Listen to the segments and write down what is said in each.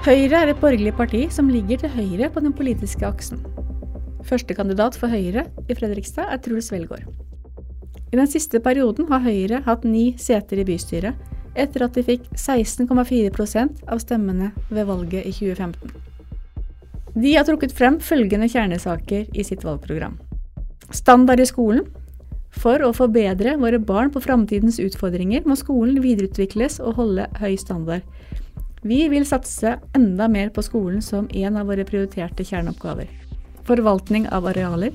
Høyre er et borgerlig parti som ligger til høyre på den politiske aksen. Førstekandidat for Høyre i Fredrikstad er Truls Velgaard. I den siste perioden har Høyre hatt ni seter i bystyret, etter at de fikk 16,4% av stemmene ved valget i 2015. De har trukket frem følgende kjernesaker i sitt valgprogram. Standard i skolen. For å forbedre våre barn på framtidens utfordringer må skolen videreutvikles og holde høy standard. Vi vil satse enda mer på skolen som en av våre prioriterte kjerneoppgaver. Forvaltning av arealer.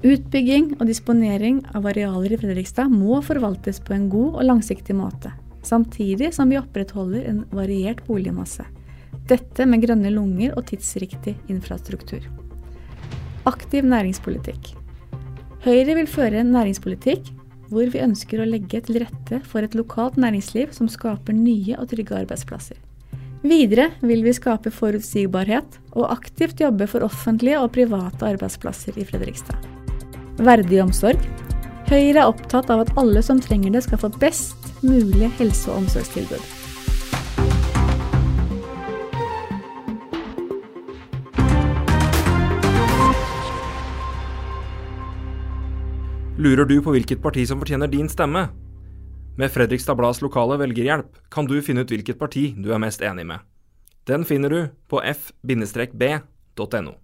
Utbygging og disponering av arealer i Fredrikstad må forvaltes på en god og langsiktig måte, samtidig som vi opprettholder en variert boligmasse. Dette med grønne lunger og tidsriktig infrastruktur. Aktiv næringspolitikk. Høyre vil føre en næringspolitikk hvor vi ønsker å legge til rette for et lokalt næringsliv som skaper nye og trygge arbeidsplasser. Videre vil vi skape forutsigbarhet og aktivt jobbe for offentlige og private arbeidsplasser i Fredrikstad. Verdig omsorg. Høyre er opptatt av at alle som trenger det, skal få best mulig helse- og omsorgstilbud. Lurer du på hvilket parti som fortjener din stemme? Med Fredrikstad Blads lokale velgerhjelp kan du finne ut hvilket parti du er mest enig med. Den finner du på f-b.no.